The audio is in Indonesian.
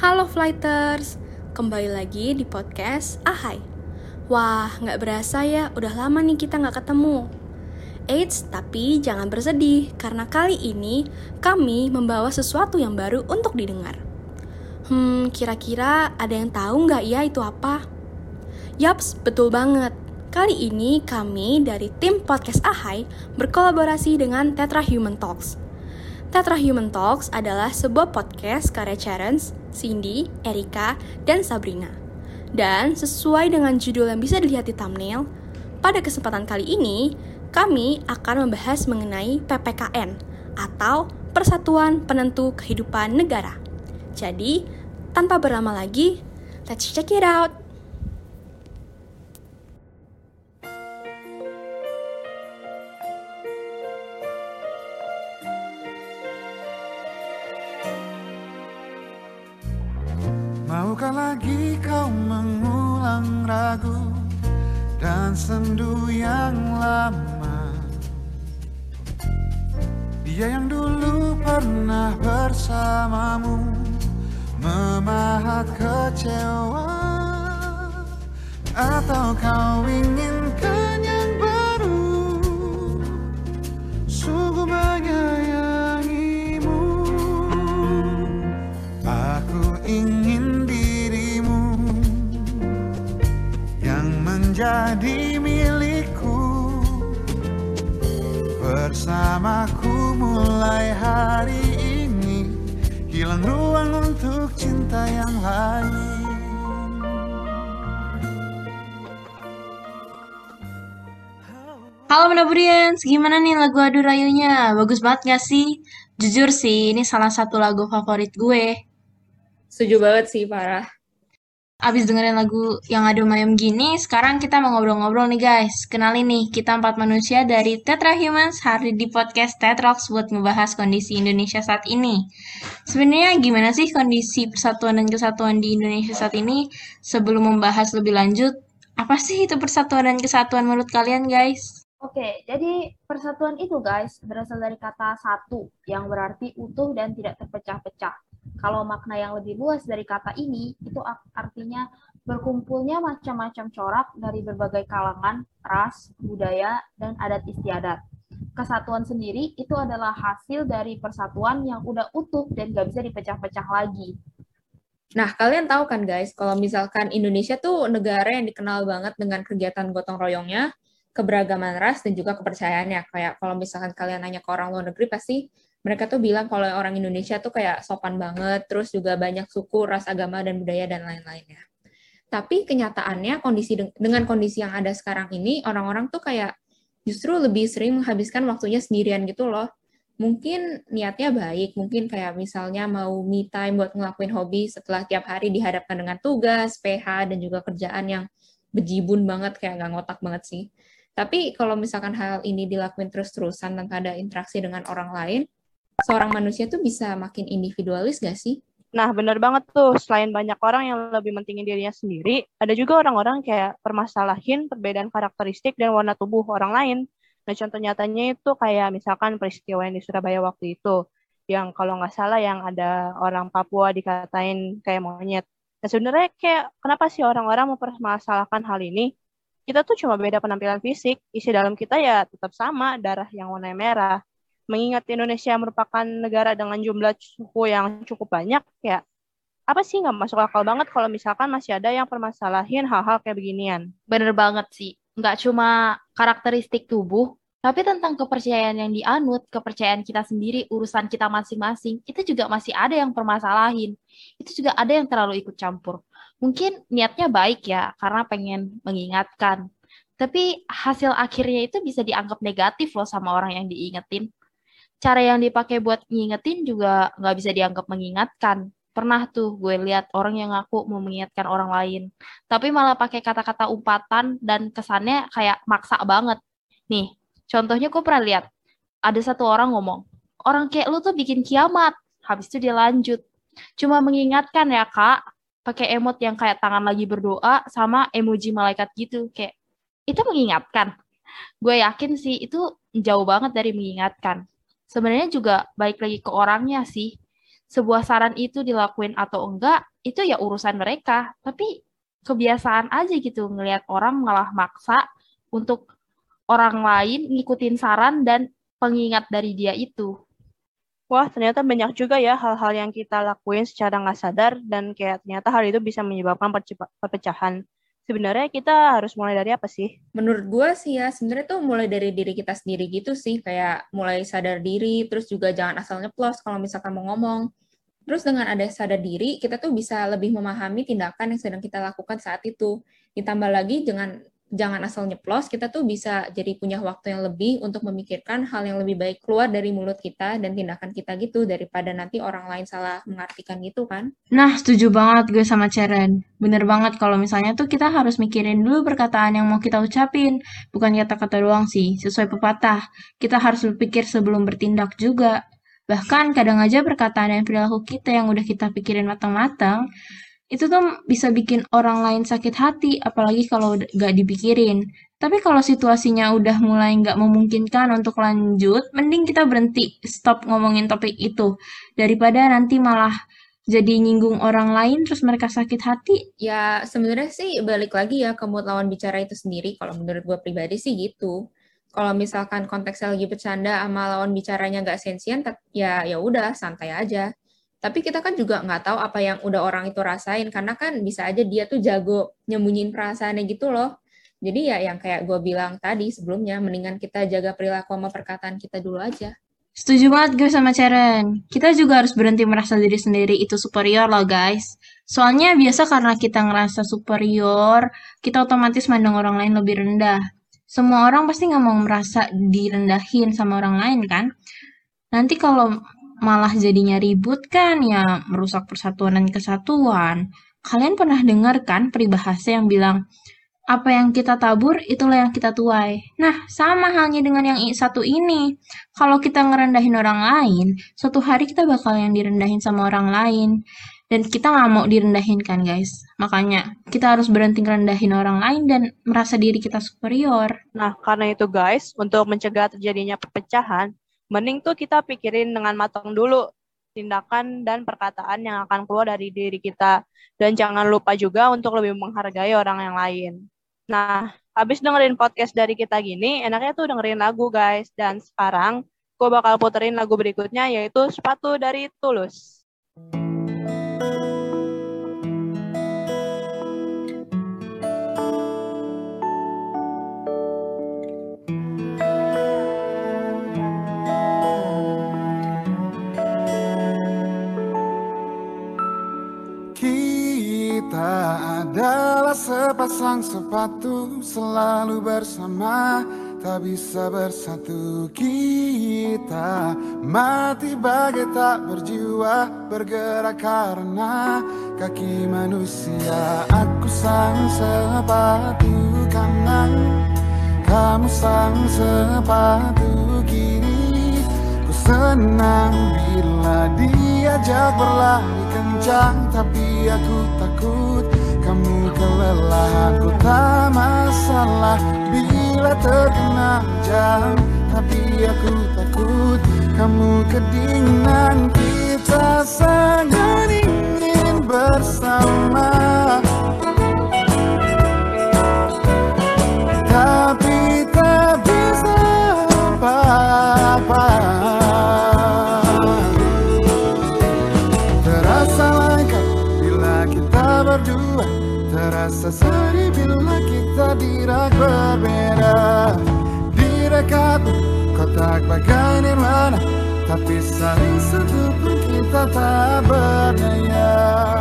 Halo Flighters, kembali lagi di podcast Ahai. Wah, nggak berasa ya, udah lama nih kita nggak ketemu. Eits, tapi jangan bersedih, karena kali ini kami membawa sesuatu yang baru untuk didengar. Hmm, kira-kira ada yang tahu nggak ya itu apa? Yaps, betul banget. Kali ini kami dari tim podcast Ahai berkolaborasi dengan Tetra Human Talks. Tetra Human Talks adalah sebuah podcast karya Charens, Cindy, Erika, dan Sabrina. Dan sesuai dengan judul yang bisa dilihat di thumbnail, pada kesempatan kali ini kami akan membahas mengenai PPKN atau Persatuan Penentu Kehidupan Negara. Jadi, tanpa berlama lagi, let's check it out. Lagi kau mengulang ragu dan sendu yang lama. Dia yang dulu pernah bersamamu Memahat kecewa. Atau kau inginkan hilang ruang untuk cinta yang lain. Halo Menaburians, gimana nih lagu Adu Rayunya? Bagus banget gak sih? Jujur sih, ini salah satu lagu favorit gue. Setuju banget sih, parah. Abis dengerin lagu yang adu mayem gini, sekarang kita mau ngobrol-ngobrol nih guys. Kenalin nih, kita empat manusia dari Tetra Humans hari di podcast Tetrox buat ngebahas kondisi Indonesia saat ini. Sebenarnya gimana sih kondisi persatuan dan kesatuan di Indonesia saat ini? Sebelum membahas lebih lanjut, apa sih itu persatuan dan kesatuan menurut kalian guys? Oke, jadi persatuan itu guys berasal dari kata satu yang berarti utuh dan tidak terpecah-pecah. Kalau makna yang lebih luas dari kata ini, itu artinya berkumpulnya macam-macam corak dari berbagai kalangan, ras, budaya, dan adat istiadat. Kesatuan sendiri itu adalah hasil dari persatuan yang udah utuh dan gak bisa dipecah-pecah lagi. Nah, kalian tahu kan guys, kalau misalkan Indonesia tuh negara yang dikenal banget dengan kegiatan gotong royongnya, keberagaman ras, dan juga kepercayaannya. Kayak kalau misalkan kalian nanya ke orang luar negeri, pasti mereka tuh bilang kalau orang Indonesia tuh kayak sopan banget, terus juga banyak suku, ras, agama, dan budaya, dan lain-lainnya. Tapi kenyataannya kondisi dengan kondisi yang ada sekarang ini, orang-orang tuh kayak justru lebih sering menghabiskan waktunya sendirian gitu loh. Mungkin niatnya baik, mungkin kayak misalnya mau me time buat ngelakuin hobi setelah tiap hari dihadapkan dengan tugas, PH, dan juga kerjaan yang bejibun banget, kayak gak ngotak banget sih. Tapi kalau misalkan hal ini dilakuin terus-terusan tanpa ada interaksi dengan orang lain, seorang manusia tuh bisa makin individualis gak sih? Nah, bener banget tuh. Selain banyak orang yang lebih mentingin dirinya sendiri, ada juga orang-orang kayak permasalahin perbedaan karakteristik dan warna tubuh orang lain. Nah, contoh nyatanya itu kayak misalkan peristiwa yang di Surabaya waktu itu, yang kalau nggak salah yang ada orang Papua dikatain kayak monyet. Nah, sebenarnya kayak kenapa sih orang-orang mempermasalahkan hal ini? Kita tuh cuma beda penampilan fisik, isi dalam kita ya tetap sama, darah yang warna merah mengingat Indonesia merupakan negara dengan jumlah suku yang cukup banyak, ya apa sih nggak masuk akal banget kalau misalkan masih ada yang permasalahin hal-hal kayak beginian. Bener banget sih. Nggak cuma karakteristik tubuh, tapi tentang kepercayaan yang dianut, kepercayaan kita sendiri, urusan kita masing-masing, itu juga masih ada yang permasalahin. Itu juga ada yang terlalu ikut campur. Mungkin niatnya baik ya, karena pengen mengingatkan. Tapi hasil akhirnya itu bisa dianggap negatif loh sama orang yang diingetin cara yang dipakai buat ngingetin juga nggak bisa dianggap mengingatkan. Pernah tuh gue lihat orang yang ngaku mau mengingatkan orang lain, tapi malah pakai kata-kata umpatan dan kesannya kayak maksa banget. Nih, contohnya gue pernah lihat ada satu orang ngomong, orang kayak lu tuh bikin kiamat. Habis itu dia lanjut, cuma mengingatkan ya kak, pakai emot yang kayak tangan lagi berdoa sama emoji malaikat gitu, kayak itu mengingatkan. Gue yakin sih itu jauh banget dari mengingatkan sebenarnya juga baik lagi ke orangnya sih. sebuah saran itu dilakuin atau enggak, itu ya urusan mereka. Tapi kebiasaan aja gitu ngelihat orang malah maksa untuk orang lain ngikutin saran dan pengingat dari dia itu. Wah, ternyata banyak juga ya hal-hal yang kita lakuin secara nggak sadar dan kayak ternyata hal itu bisa menyebabkan perpecahan. Sebenarnya kita harus mulai dari apa sih? Menurut gue sih ya, sebenarnya tuh mulai dari diri kita sendiri gitu sih, kayak mulai sadar diri, terus juga jangan asal nyeplos kalau misalkan mau ngomong. Terus dengan ada sadar diri, kita tuh bisa lebih memahami tindakan yang sedang kita lakukan saat itu. Ditambah lagi dengan jangan asal nyeplos, kita tuh bisa jadi punya waktu yang lebih untuk memikirkan hal yang lebih baik keluar dari mulut kita dan tindakan kita gitu, daripada nanti orang lain salah mengartikan gitu kan. Nah, setuju banget gue sama Ceren. Bener banget kalau misalnya tuh kita harus mikirin dulu perkataan yang mau kita ucapin. Bukan kata-kata doang sih, sesuai pepatah. Kita harus berpikir sebelum bertindak juga. Bahkan kadang aja perkataan dan perilaku kita yang udah kita pikirin matang-matang, itu tuh bisa bikin orang lain sakit hati, apalagi kalau udah gak dipikirin. Tapi kalau situasinya udah mulai nggak memungkinkan untuk lanjut, mending kita berhenti, stop ngomongin topik itu. Daripada nanti malah jadi nyinggung orang lain terus mereka sakit hati. Ya sebenarnya sih balik lagi ya ke mood lawan bicara itu sendiri, kalau menurut gue pribadi sih gitu. Kalau misalkan konteksnya lagi bercanda sama lawan bicaranya nggak sensien, tet- ya ya udah santai aja. Tapi kita kan juga nggak tahu apa yang udah orang itu rasain, karena kan bisa aja dia tuh jago nyembunyiin perasaannya gitu loh. Jadi ya yang kayak gue bilang tadi sebelumnya, mendingan kita jaga perilaku sama perkataan kita dulu aja. Setuju banget gue sama Ceren. Kita juga harus berhenti merasa diri sendiri itu superior loh guys. Soalnya biasa karena kita ngerasa superior, kita otomatis mandang orang lain lebih rendah. Semua orang pasti nggak mau merasa direndahin sama orang lain kan? Nanti kalau malah jadinya ribut kan ya merusak persatuan dan kesatuan. Kalian pernah dengar kan peribahasa yang bilang, apa yang kita tabur, itulah yang kita tuai. Nah, sama halnya dengan yang satu ini. Kalau kita ngerendahin orang lain, suatu hari kita bakal yang direndahin sama orang lain. Dan kita nggak mau direndahin kan, guys. Makanya, kita harus berhenti ngerendahin orang lain dan merasa diri kita superior. Nah, karena itu guys, untuk mencegah terjadinya perpecahan, mending tuh kita pikirin dengan matang dulu tindakan dan perkataan yang akan keluar dari diri kita. Dan jangan lupa juga untuk lebih menghargai orang yang lain. Nah, habis dengerin podcast dari kita gini, enaknya tuh dengerin lagu guys. Dan sekarang, gue bakal puterin lagu berikutnya yaitu Sepatu dari Tulus. Kita adalah sepasang sepatu selalu bersama tak bisa bersatu. Kita mati bagai tak berjiwa bergerak karena kaki manusia. Aku sang sepatu kanan kamu sang sepatu kiri. Ku senang bila diajak berlari kencang tapi aku takut. Kamu kelelahan ku tak masalah. Bila terkena jam tapi aku takut. Kamu kedinginan kita sangat ingin bersama. Tapi tak bisa apa-apa seseri bila kita diraga berbeda Di dekatmu kotak bagai nirwana Tapi saling satu pun kita tak berdaya.